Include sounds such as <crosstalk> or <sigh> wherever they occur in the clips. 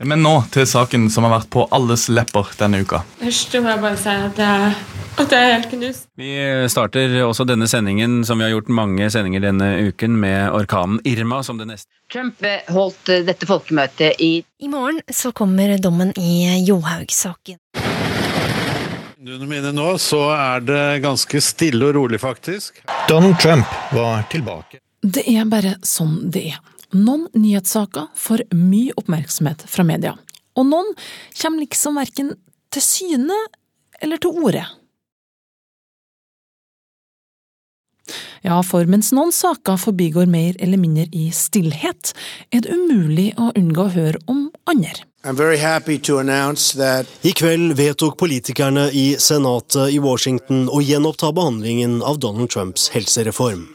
Men nå til saken som har vært på alles lepper denne uka. Først må jeg bare si at jeg, at jeg er helt knust. Vi starter også denne sendingen, som vi har gjort mange sendinger denne uken, med orkanen Irma som det neste. Trump holdt dette folkemøtet i I morgen så kommer dommen i Johaug-saken. Under mine nå så er det ganske stille og rolig, faktisk. Donald Trump var tilbake. Det er bare sånn det er. Noen nyhetssaker får mye oppmerksomhet fra media, og noen kommer liksom verken til syne eller til orde. Ja, for mens noen saker forbigår mer eller mindre i stillhet, er det umulig å unngå å høre om andre. I kveld vedtok politikerne i Senatet i Washington å gjenoppta behandlingen av Donald Trumps helsereform.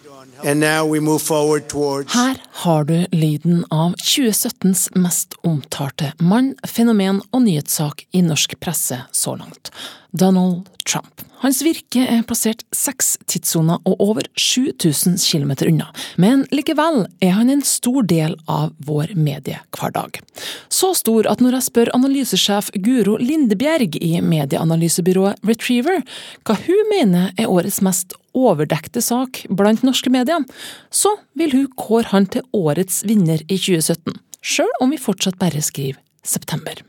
Her har du lyden av 2017s mest omtalte mann, fenomen og nyhetssak i norsk presse så langt. Donald Trump. Hans virke er plassert seks tidssoner og over 7000 km unna, men likevel er han en stor del av vår mediehverdag. Så stor at når jeg spør analysesjef Guro Lindebjerg i medieanalysebyrået Retriever hva hun mener er årets mest overdekte sak blant norske medier, så vil hun kåre han til årets vinner i 2017, sjøl om vi fortsatt bare skriver september.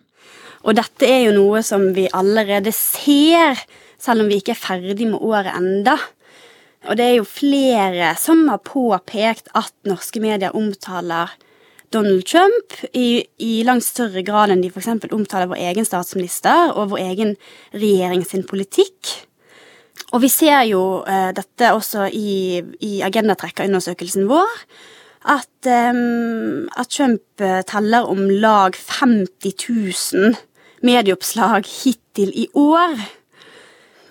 Og dette er jo noe som vi allerede ser, selv om vi ikke er ferdig med året enda. Og det er jo flere som har påpekt at norske medier omtaler Donald Trump i, i langt større grad enn de f.eks. omtaler vår egen statsminister og vår egen regjering sin politikk. Og vi ser jo eh, dette også i, i agendatrekkerundersøkelsen vår. At, eh, at Trump eh, teller om lag 50 000 medieoppslag hittil i år.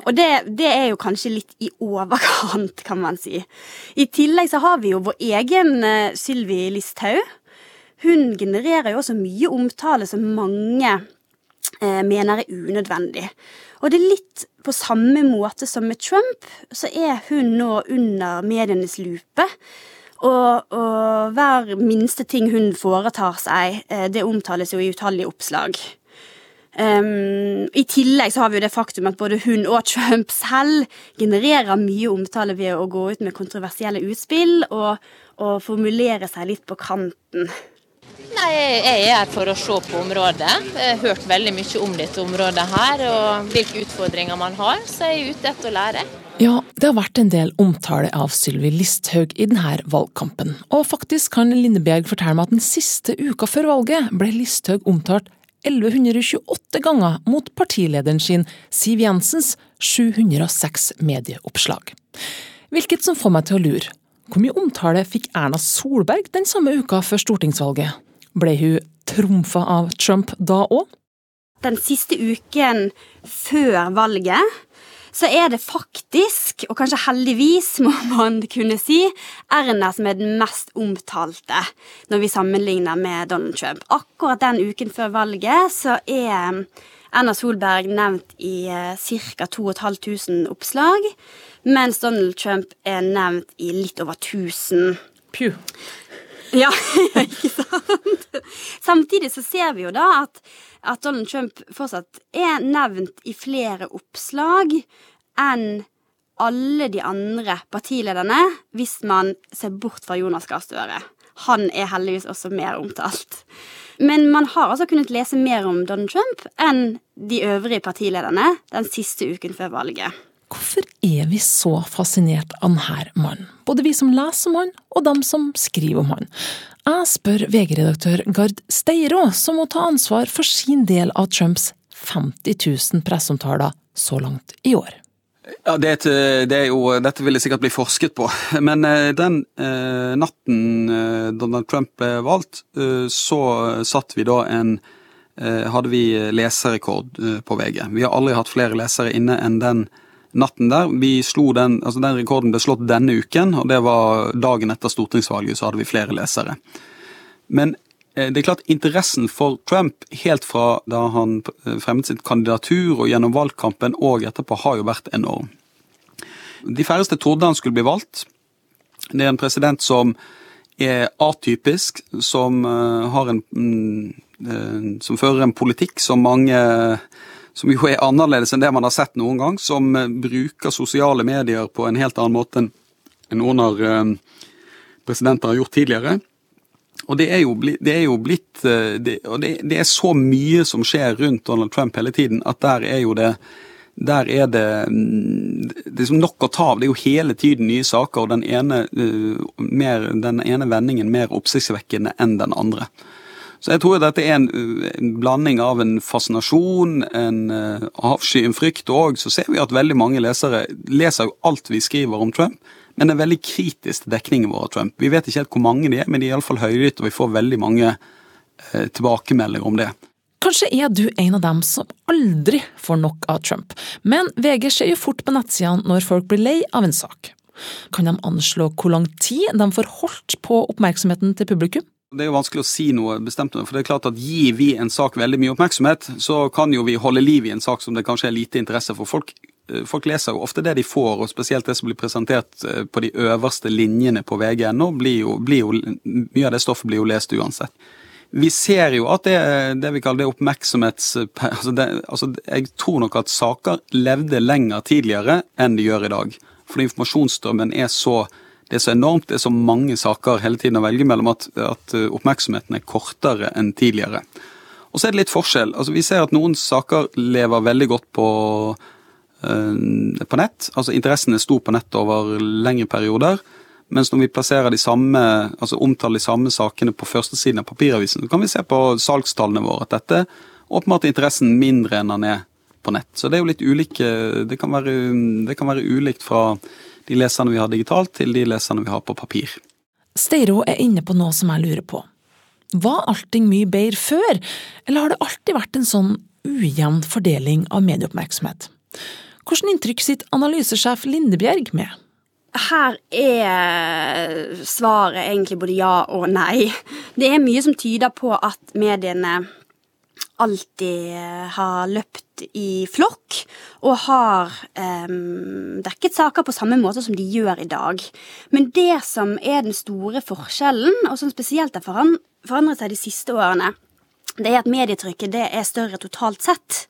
Og det, det, er jo kanskje litt i overkant, kan man si. I tillegg så har vi jo vår egen uh, Sylvi Listhaug. Hun genererer jo også mye omtale som mange mener er unødvendig. Og det er litt på samme måte som med Trump, så er hun nå under medienes lupe. Og, og hver minste ting hun foretar seg, uh, det omtales jo i utallige oppslag. Um, I tillegg så har vi jo det faktum at både hun og Trump selv genererer mye omtale ved å gå ut med kontroversielle utspill og, og formulere seg litt på kanten. Nei, Jeg er her for å se på området. Jeg har hørt veldig mye om dette området her og hvilke utfordringer man har, så jeg er ute etter å lære. Ja, det har vært en del omtale av Sylvi Listhaug i denne valgkampen, og faktisk kan Lindebjerg fortelle meg at den siste uka før valget ble Listhaug omtalt 1128 ganger mot partilederen sin Siv Jensens 706 medieoppslag. Hvilket som får meg til å lure. Hvor mye omtale fikk Erna Solberg den samme uka før stortingsvalget? Ble hun trumfa av Trump da òg? Den siste uken før valget så er det faktisk, og kanskje heldigvis må man kunne si, Erna som er den mest omtalte når vi sammenligner med Donald Trump. Akkurat den uken før valget så er Erna Solberg nevnt i ca. 2500 oppslag, mens Donald Trump er nevnt i litt over 1000. Pju. <laughs> Ja, ikke sant? Samtidig så ser vi jo da at, at Donald Trump fortsatt er nevnt i flere oppslag enn alle de andre partilederne, hvis man ser bort fra Jonas Gahr Støre. Han er heldigvis også mer omtalt. Men man har altså kunnet lese mer om Donald Trump enn de øvrige partilederne den siste uken før valget. Hvorfor er vi så fascinert av denne mannen? Både vi som leser om han, og dem som skriver om han. Jeg spør VG-redaktør Gard Steiro, som må ta ansvar for sin del av Trumps 50 000 presseomtaler så langt i år. Ja, det et, det er jo, Dette vil det sikkert bli forsket på. Men den eh, natten eh, Donald Trump ble valgt, eh, så satt vi da en Hadde vi leserrekord på VG. Vi har aldri hatt flere lesere inne enn den natten der. Vi slo den, altså den rekorden ble slått denne uken, og det var dagen etter stortingsvalget så hadde vi flere lesere. Men det er klart interessen for Trump helt fra da han fremmet sitt kandidatur og gjennom valgkampen og etterpå har jo vært enorm. De færreste trodde han skulle bli valgt. Det er en president som er atypisk, som uh, har en uh, Som fører en politikk som mange som jo er annerledes enn det man har sett noen gang, som uh, bruker sosiale medier på en helt annen måte enn noen av presidenter har gjort tidligere. Og det er jo, det er jo blitt det, Og det, det, er så mye som skjer rundt Donald Trump hele tiden, at der er jo det der er det, mm, det er nok å ta av. Det er jo hele tiden nye saker, og den ene, mer, den ene vendingen mer oppsiktsvekkende enn den andre. Så jeg tror dette er en, en blanding av en fascinasjon, en uh, avsky, en frykt, og så ser vi at veldig mange lesere leser jo alt vi skriver om Trump, men er veldig kritisk til dekningen vår av Trump. Vi vet ikke helt hvor mange de er, men de er iallfall høylytte, og vi får veldig mange uh, tilbakemeldinger om det. Kanskje er du en av dem som aldri får nok av Trump, men VG ser jo fort på nettsidene når folk blir lei av en sak. Kan de anslå hvor lang tid de får holdt på oppmerksomheten til publikum? Det er jo vanskelig å si noe bestemt, for det er klart at gir vi en sak veldig mye oppmerksomhet, så kan jo vi holde liv i en sak som det kanskje er lite interesse for. Folk, folk leser jo ofte det de får, og spesielt det som blir presentert på de øverste linjene på vg.no. Mye av det stoffet blir jo lest uansett vi ser jo at det, det vi kaller det oppmerksomhets... Altså, det, altså jeg tror nok at saker levde lenger tidligere enn de gjør i dag. Fordi informasjonsstrømmen er så det er så enormt, det er så mange saker hele tiden å velge mellom at, at oppmerksomheten er kortere enn tidligere. Og så er det litt forskjell. Altså Vi ser at noen saker lever veldig godt på, øh, på nett. Altså Interessen er stor på nett over lengre perioder. Mens når vi plasserer de samme, altså omtaler de samme sakene på førstesiden av papiravisen, så kan vi se på salgstallene våre at dette åpenbart er interessen mindre enn den er på nett. Så det er jo litt ulike Det kan være, det kan være ulikt fra de leserne vi har digitalt, til de leserne vi har på papir. Steiro er inne på noe som jeg lurer på. Var allting mye bedre før, eller har det alltid vært en sånn ujevn fordeling av medieoppmerksomhet? Hvordan inntrykk sitter analysesjef Lindebjerg med? her er svaret egentlig både ja og nei. Det er mye som tyder på at mediene alltid har løpt i flokk, og har um, dekket saker på samme måte som de gjør i dag. Men det som er den store forskjellen, og som spesielt har forandret seg de siste årene, det er at medietrykket det er større totalt sett.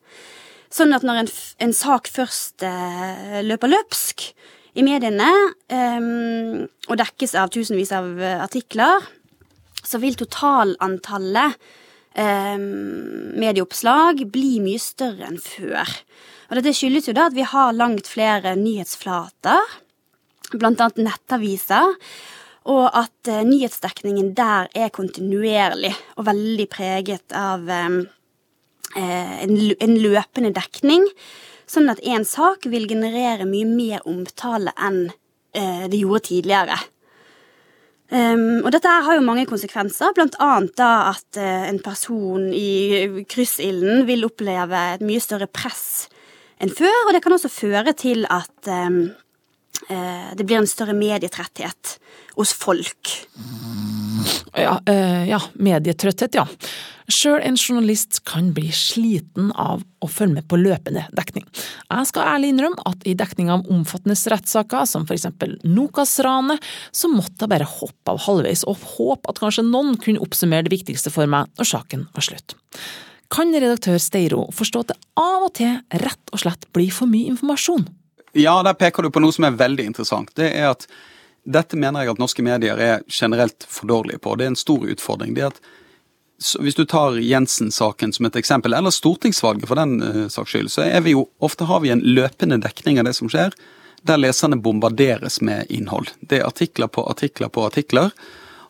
Sånn at når en, en sak først uh, løper løpsk, i mediene um, og dekkes av tusenvis av eh, artikler, så vil totalantallet um, medieoppslag bli mye større enn før. Og dette skyldes jo da at vi har langt flere nyhetsflater, blant annet nettaviser, og at uh, nyhetsdekningen der er kontinuerlig og veldig preget av um, en, en løpende dekning Sånn at én sak vil generere mye mer omtale enn eh, det gjorde tidligere. Um, og dette har jo mange konsekvenser, annet da at uh, en person i kryssilden vil oppleve et mye større press enn før, og det kan også føre til at um, uh, det blir en større medietretthet hos folk. Ja, uh, ja medietrøtthet, ja. Sjøl en journalist kan bli sliten av å følge med på løpende dekning. Jeg skal ærlig innrømme at i dekning av omfattende rettssaker, som for eksempel Nokas-ranet, så måtte jeg bare hoppe av halvveis og håpe at kanskje noen kunne oppsummere det viktigste for meg når saken var slutt. Kan redaktør Steiro forstå at det av og til rett og slett blir for mye informasjon? Ja, der peker du på noe som er veldig interessant. Det er at dette mener jeg at norske medier er generelt for dårlige på. Det er en stor utfordring. Det er at hvis du tar Jensen-saken som et eksempel, eller stortingsvalget for den uh, saks skyld, så er vi jo, ofte har vi en løpende dekning av det som skjer, der leserne bombarderes med innhold. Det er artikler på artikler på artikler.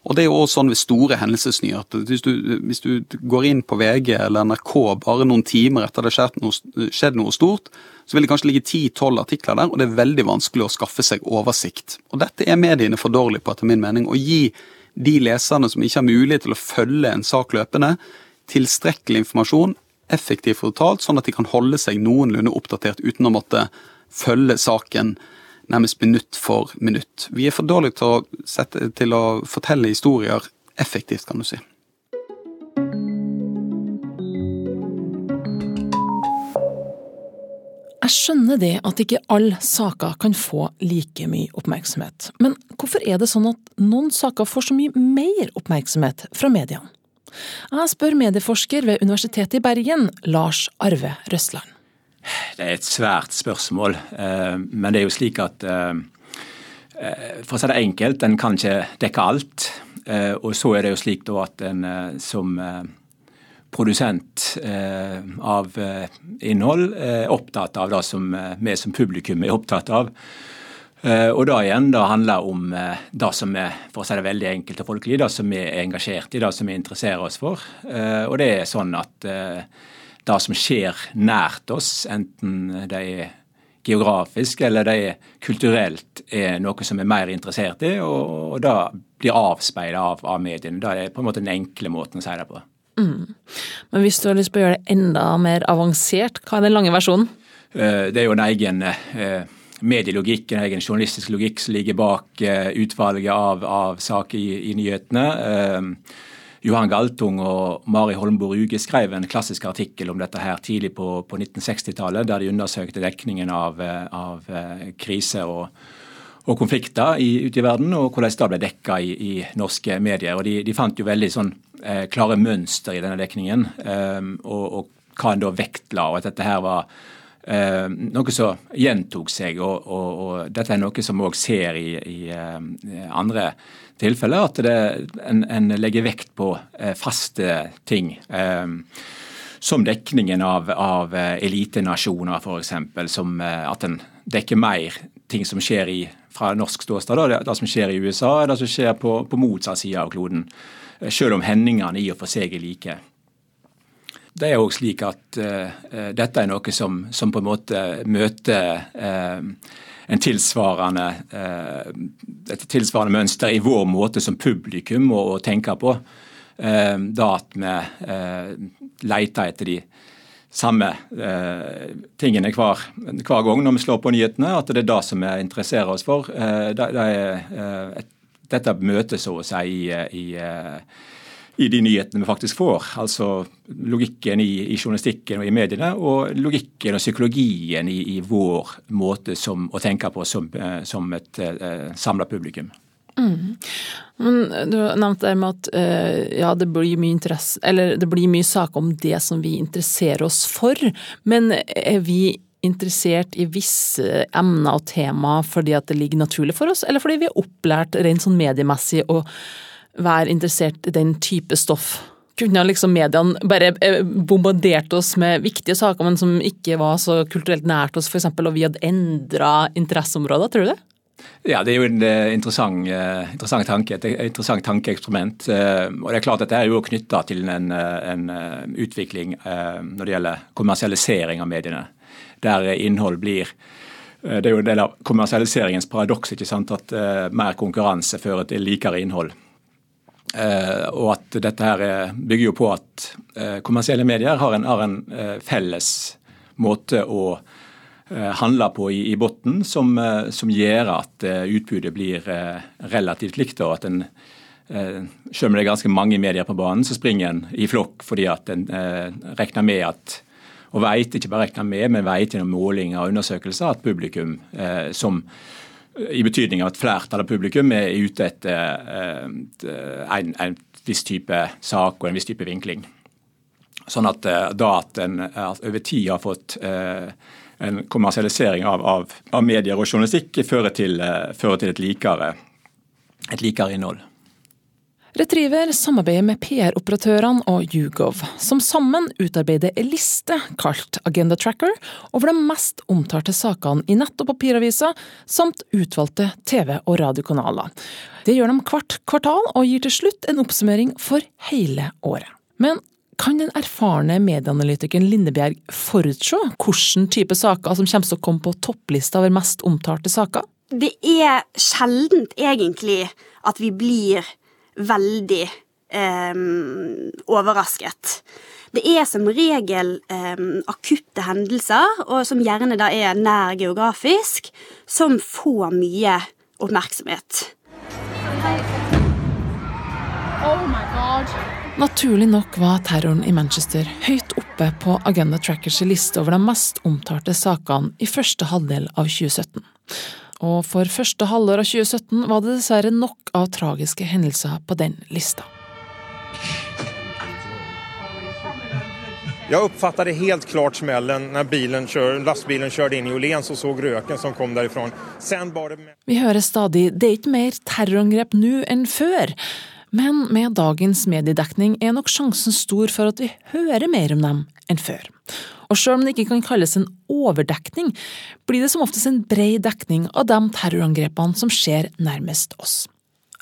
Og det er jo også sånn ved store hendelsesnyheter. Hvis, hvis, du går inn på VG eller NRK bare noen timer etter det har noe, skjedd noe stort, så vil det kanskje ligge 10-12 artikler der, og det er veldig vanskelig å skaffe seg oversikt. Og dette er mediene for dårlige på, etter min mening. Å gi de leserne som ikke har mulighet til å følge en sak løpende, tilstrekkelig informasjon, effektivt og totalt, sånn at de kan holde seg noenlunde oppdatert uten å måtte følge saken nærmest minutt for minutt. Vi er for dårlige til å, sette, til å fortelle historier effektivt, kan du si. Jeg skjønner det at ikke alle saker kan få like mye oppmerksomhet, men hvorfor er det sånn at noen saker får så mye mer oppmerksomhet fra mediene? Jeg spør medieforsker ved Universitetet i Bergen, Lars Arve Røsland. Det er et svært spørsmål, eh, men det er jo slik at eh, eh, For å si det enkelt, en kan ikke dekke alt. Og så er det jo slik at en som produsent av innhold er opptatt av det som vi som publikum er opptatt av. Og da igjen da handler om det som er for å si det veldig enkelt og folkelig, det som vi er engasjert i, det som vi interesserer oss for. Og det er sånn at det som skjer nært oss, enten det er geografisk eller det er kulturelt, er noe som vi er mer interessert i, og, og det blir avspeila av, av mediene. Det er på en måte den enkle måten å si det på. Mm. Men hvis du har lyst på å gjøre det enda mer avansert, hva er den lange versjonen? Eh, det er jo en egen eh, medielogikk, en egen journalistisk logikk som ligger bak eh, utvalget av, av saker i, i nyhetene. Johan Galtung og Mari Holmbo Ruge skrev en klassisk artikkel om dette her tidlig på, på 1960-tallet, der de undersøkte dekningen av, av krise og, og konflikter ute i verden, og hvordan det ble dekka i, i, norske medier. Og De, de fant jo veldig sånn klare mønster i denne dekningen, eh, og, og, hva en da vektla, og at dette her var eh, noe som gjentok seg. Og, og, og, dette er noe som vi òg ser i, i eh, andre tilfeller at det, en, en, legger vekt på eh, faste ting. Eh, som dekningen av, av eh, elitenasjoner, f.eks. Som at en dekker mer ting som skjer i, fra norsk ståsted. Det, det som skjer i USA, det som skjer på, på motsatt side av kloden. Selv om hendingene i og for seg er like. Det er òg slik at uh, dette er noe som, som, på en måte møter uh, en tilsvarende, uh, et tilsvarende mønster i vår måte som publikum å, å tenke på. Da at vi leter etter de samme tingene hver, hver, gang når vi slår på nyhetene. At det er det som vi interesserer oss for. Det, det er et, dette møtet så å si i, i i de nyhetene vi faktisk får. Altså logikken i, i, journalistikken og i mediene, og logikken og psykologien i, i vår måte som, å tenke på som, eh, som et uh, samla publikum. Mm. Men Du nevnte det med at uh, ja, det blir mye interesse, eller det blir mye saker om det som vi interesserer oss for, men er vi interessert i visse emner og tema fordi at det ligger naturlig for oss, eller fordi vi er opplært rent sånn mediemessig å være interessert i den type stoff? Kunne liksom mediene bare eh, bombardert oss med viktige saker, men som ikke var så kulturelt nært oss, f.eks., og vi hadde endra interesseområder, tror du det? Ja, det er jo en uh, interessant, uh, interessant, tanke, et interessant tankeeksperiment. Uh, og det er klart at Dette er jo knytta til en, en utvikling når det gjelder kommersialisering av mediene. Der innhold blir Det er jo en del av kommersialiseringens paradoks ikke sant, at mer konkurranse fører til likere innhold. Og at dette her bygger jo på at kommersielle medier har en, har en felles måte å handle på i, i bunnen, som, som, gjør at utbudet blir relativt likt. og at en selv om det er ganske mange medier på banen, så springer en i flokk fordi at en regner med at og vet, ikke bare regner med, men vet gjennom målinger og undersøkelser at publikum som i betydning av at flertallet av publikum er ute etter eh, en, en viss type sak og en viss type vinkling. Sånn at eh, da at en over tid har fått eh, en kommersialisering av, av, av, medier og journalistikk, fører til, fører til et, likere, et likere innhold. Retriever samarbeider med PR-operatørene og Yougov, som sammen utarbeider en liste kalt Agenda Tracker over de mest omtalte sakene i nett- og papiraviser, samt utvalgte TV- og radiokanaler. Det gjør de hvert kvartal, og gir til slutt en oppsummering for hele året. Men kan den erfarne medieanalytikeren Lindebjerg forutse hvilken type saker som kommer til å komme på topplista over mest omtalte saker? Det er sjeldent egentlig at vi blir veldig eh, overrasket. Det er som regel eh, akutte hendelser, og som gjerne da er nær geografisk, som får mye oppmerksomhet. Oh Naturlig nok var terroren i Manchester høyt oppe på Agenda Trackers liste over de mest omtalte sakene i første halvdel av 2017. og for første halvår av 2017 var det dessverre nok av tragiske hendelser på den lista. Jeg oppfattet helt klart smellen når bilen kör, lastbilen kjørte inn i Åhléns og så røken som kom derifra. Sen. Vi hører stadig det er ikke mer terrorangrep nå enn før. Men med dagens mediedekning er nok sjansen stor for at vi hører mer om dem enn før. Og selv om det ikke kan kalles en overdekning, blir det som oftest en bred dekning av de terrorangrepene som skjer nærmest oss.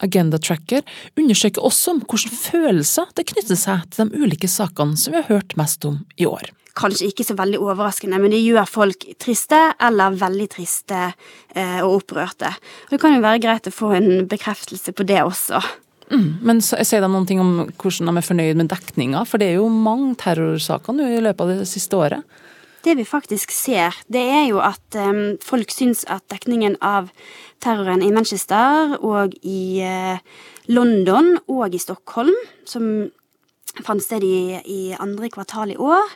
Agenda Tracker undersøker også om hvilke følelser det knytter seg til de ulike sakene som vi har hørt mest om i år. Kanskje ikke så veldig overraskende, men det gjør folk triste eller veldig triste eh, og opprørte. Og det kan jo være greit å få en bekreftelse på det også. Mm, men sier de noen ting om hvordan de er fornøyd med dekninga? For det er jo mange terrorsaker nå i løpet av det siste året. Det vi faktisk ser, det er jo at um, folk syns at dekningen av terroren i Manchester og i uh, London og i Stockholm, som fant sted i, i andre kvartal i år,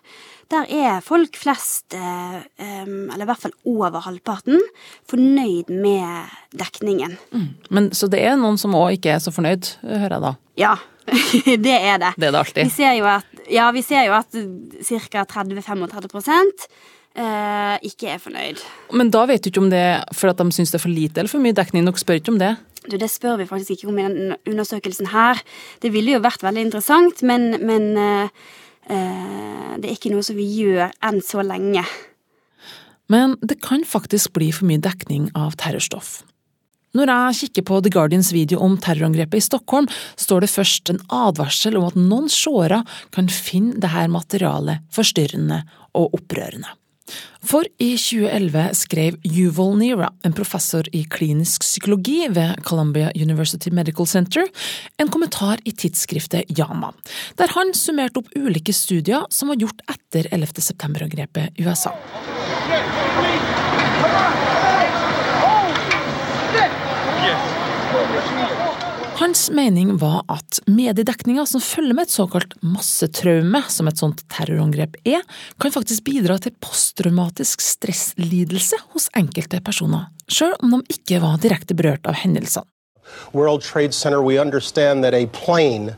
der er folk flest, um, eller i hvert fall over halvparten, fornøyd med dekningen. Mm. Men Så det er noen som òg ikke er så fornøyd, hører jeg da? Ja, <laughs> det er det. Det er det alltid. Vi ser jo at, ja, vi ser jo at ca. 30-35 eh, ikke er fornøyd. Men da vet du ikke om det er for at de syns det er for lite eller for mye dekning? Dere spør ikke om det? Du, Det spør vi faktisk ikke om i den undersøkelsen her. Det ville jo vært veldig interessant, men, men eh, eh, det er ikke noe som vi gjør enn så lenge. Men det kan faktisk bli for mye dekning av terrorstoff. Når jeg kikker på The Guardians video om terrorangrepet i Stockholm, står det først en advarsel om at noen seere kan finne dette materialet forstyrrende og opprørende. For i 2011 skrev Yuval Nira, en professor i klinisk psykologi ved Columbia University Medical Center, en kommentar i tidsskriftet Yama, der han summerte opp ulike studier som var gjort etter 11. september-angrepet i USA. Hans mening var at mediedekninga som følger med et såkalt massetraume, som et sånt terrorangrep er, kan faktisk bidra til posttraumatisk stresslidelse hos enkelte personer, sjøl om de ikke var direkte berørt av hendelsene. World Trade Center, we understand that a plane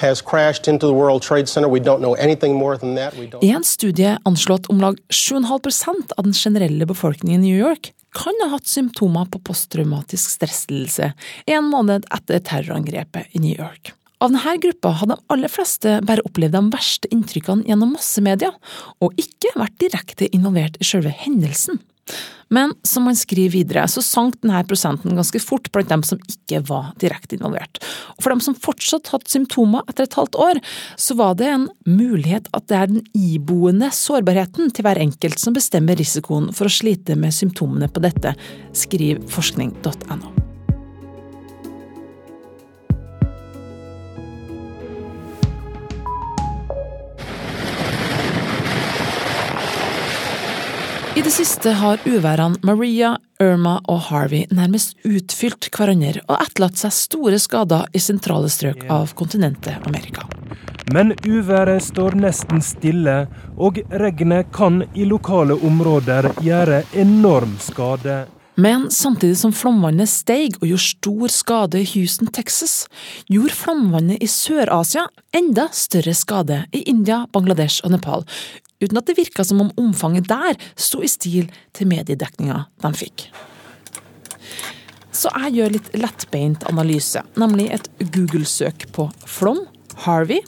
has crashed into the World Trade Center. We don't know anything more than that. I en studie anslått om lag 7,5 av den generelle befolkningen i New York kan ha hatt symptomer på posttraumatisk stresslidelse en måned etter terrorangrepet i New York. Av denne gruppa har de aller fleste bare opplevd de verste inntrykkene gjennom massemedia, og ikke vært direkte involvert i selve hendelsen. Men som han skriver videre, så sank denne prosenten ganske fort blant dem som ikke var direkte involvert. Og for dem som fortsatt hadde symptomer etter et halvt år, så var det en mulighet at det er den iboende sårbarheten til hver enkelt som bestemmer risikoen for å slite med symptomene på dette, skriver forskning.no. I det siste har uværene Maria, Irma og Harvey nærmest utfylt hverandre og etterlatt seg store skader i sentrale strøk av kontinentet Amerika. Men uværet står nesten stille, og regnet kan i lokale områder gjøre enorm skade. Men samtidig som flomvannet steg og gjorde stor skade i Houston, Texas, gjorde flomvannet i Sør-Asia enda større skade i India, Bangladesh og Nepal, uten at det virka som om omfanget der sto i stil til mediedekninga de fikk. Så jeg gjør litt lettbeint analyse, nemlig et Google-søk på flom, Harvey,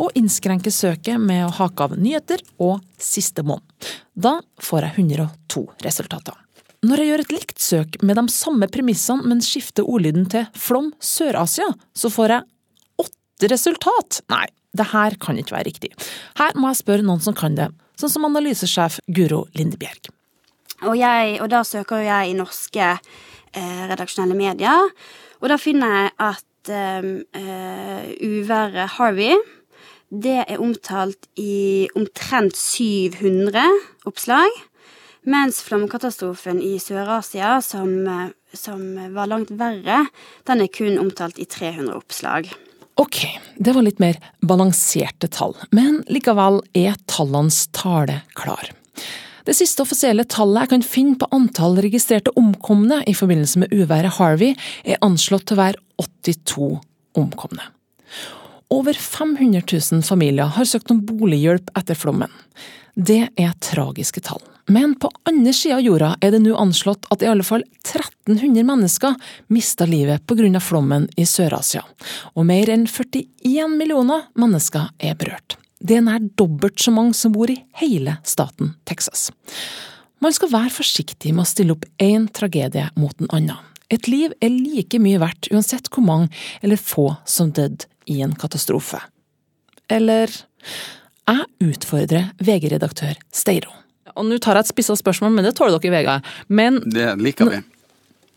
og innskrenker søket med å hake av nyheter og siste måned. Da får jeg 102 resultater. Når jeg gjør et likt søk med de samme premissene, men skifter ordlyden til Flom Sør-Asia, så får jeg åtte resultat! Nei, det her kan ikke være riktig. Her må jeg spørre noen som kan det, sånn som analysesjef Guro Lindebjerg. Og, jeg, og da søker jeg i norske eh, redaksjonelle medier, og da finner jeg at eh, uværet Harvey det er omtalt i omtrent 700 oppslag. Mens flomkatastrofen i Sør-Asia, som, som, var langt verre, den er kun omtalt i 300 oppslag. Ok, det var litt mer balanserte tall, men likevel er tallenes tale klar. Det siste offisielle tallet jeg kan finne på antall registrerte omkomne i forbindelse med uværet Harvey, er anslått til å være 82 omkomne. Over 500 000 familier har søkt om bolighjelp etter flommen. Det er tragiske tall. Men på andre sida av jorda er det nå anslått at i alle fall 1300 mennesker mista livet pga. flommen i Sør-Asia, og mer enn 41 millioner mennesker er berørt. Det er nær dobbelt så mange som bor i hele staten Texas. Man skal være forsiktig med å stille opp én tragedie mot en annen. Et liv er like mye verdt uansett hvor mange eller få som døde i en katastrofe. Eller jeg utfordrer VG-redaktør Steiro. Og nå tar jeg et spissa spørsmål, men det tåler dere VG. Men Det liker vi.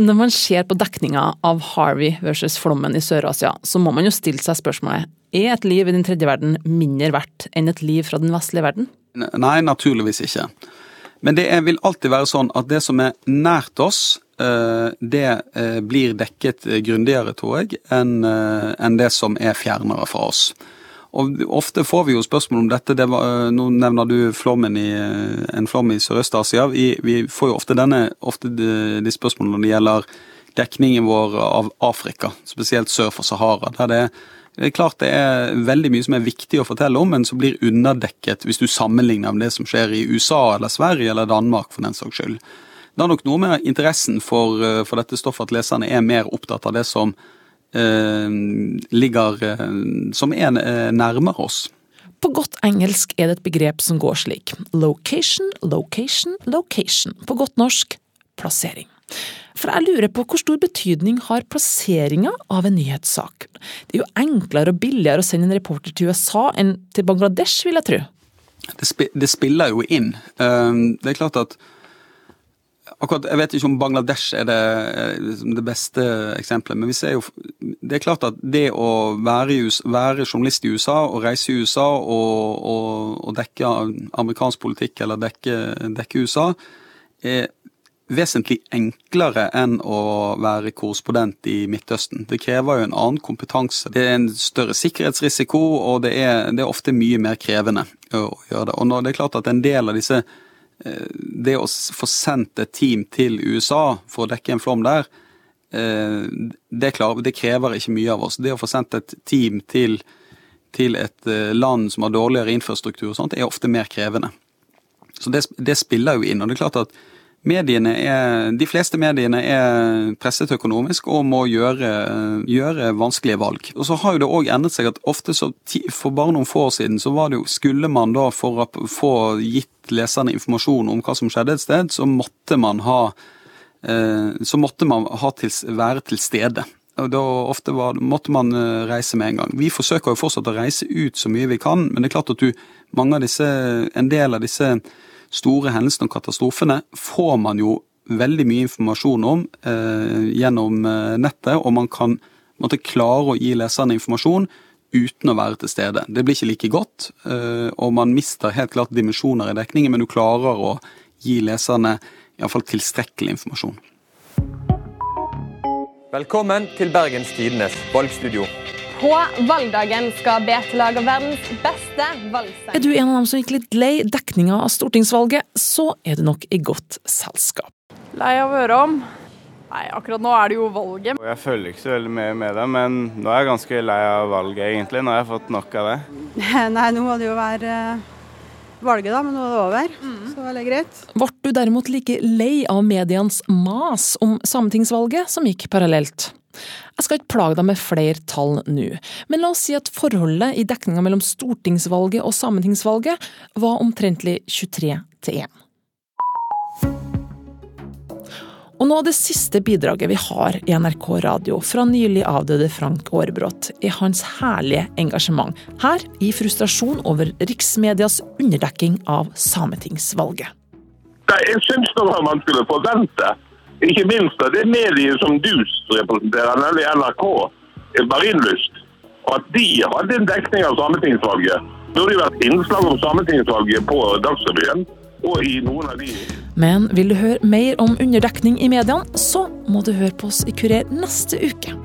når man ser på dekninga av Harvey versus flommen i Sør-Asia, så må man jo stille seg spørsmålet er et liv i den tredje verden mindre verdt enn et liv fra den vestlige verden? Nei, naturligvis ikke. Men det vil alltid være sånn at det som er nært oss, eh, det eh, blir dekket eh, grundigere, tror jeg, enn det som er fjernere fra oss. Og Ofte får vi jo spørsmål om dette. Det var, eh, nå nevner du flommen i, eh, en flom i Sørøst-Asia. Vi, vi får jo ofte, denne, ofte de, de spørsmålene når det gjelder dekningen vår av Afrika, spesielt sør for Sahara. der det er det er klart det er veldig mye som er viktig å fortelle om, men som blir underdekket hvis du sammenligner med det som skjer i USA eller Sverige eller Danmark, for den saks skyld. Det er nok noe med interessen for, eh, for dette stoffet at leserne er mer opptatt av det som ligger eh, Som er eh, nærmere oss. På godt engelsk er det et begrep som går slik. Location, location, location. På godt norsk plassering. For jeg lurer på hvor stor betydning har plasseringa av en nyhetssak? Det er jo enklere og billigere å sende en reporter til USA enn til Bangladesh, vil jeg tro. Det, spi, det spiller jo inn. Eh, det er klart at akkurat, Jeg vet ikke om Bangladesh er det, er liksom det beste eksempelet, men vi ser jo Det er klart at det å være, være journalist i USA og reise i USA og, og, og dekke amerikansk politikk eller dekke, dekke USA, er vesentlig enklere enn å være korrespondent i Midtøsten. Det krever jo en annen kompetanse. Det er en større sikkerhetsrisiko, og det er, det er ofte mye mer krevende å gjøre det. Og når det er klart at en del av disse eh, Det å få sendt et team til USA for å dekke en flom der, eh, det, klarer, det krever ikke mye av oss. Det å få sendt et team til, til et eh, land som har dårligere infrastruktur og sånt, er ofte mer krevende. Så det, det spiller jo inn. Og det er klart at mediene er, de fleste mediene er presset økonomisk og må gjøre, gjøre vanskelige valg. Og så har jo det òg endret seg at ofte så for bare noen få år siden så var det jo, skulle man da for å få gitt leserne informasjon om hva som skjedde et sted, så måtte man ha eh, så måtte man til, være til stede. Og da ofte var, måtte man eh, reise med en gang. Vi forsøker jo fortsatt å reise ut så mye vi kan, men det er klart at du, mange av disse, en del av disse store hendelsene og katastrofene får man jo veldig mye informasjon om eh, gjennom eh, nettet, og man kan måtte klare å gi leserne informasjon uten å være til stede. Det blir ikke like godt, eh, og man mister helt klart dimensjoner i dekningen, men du klarer å gi leserne iallfall tilstrekkelig informasjon. Velkommen til Bergens Tidenes valgstudio. På valgdagen skal BT lage verdens beste valgsang. Er du en av dem som gikk litt lei dekninga av stortingsvalget, så er du nok i godt selskap. Lei av å høre om? Nei, akkurat nå er det jo valget. Jeg følger ikke så veldig mye med det, men nå er jeg ganske lei av valget, egentlig. Nå har jeg fått nok av det. <laughs> Nei, nå må det jo være eh, valget, da, men nå er det over. Så det greit. Ble du derimot like lei av medienes mas om sametingsvalget som gikk parallelt? Jeg skal ikke plage deg med flere tall nå, men la oss si at forholdet i dekninga mellom stortingsvalget og sametingsvalget var omtrentlig 23 til 1. Og nå det siste bidraget vi har i NRK Radio fra nylig avdøde Frank Aarebrot, er hans herlige engasjement, her i frustrasjon over riksmedias underdekking av sametingsvalget. Nei, Jeg syns det var vanskelig skulle forvente. Ikke minst av det mediet som du representerer, nemlig NRK, Marienlyst. At de hadde en dekning av sametingsvalget. Burde vært innslag om sametingsvalget på Dagsrevyen og i noen av de Men vil du høre mer om underdekning i mediene, så må du høre på oss i Kurer neste uke.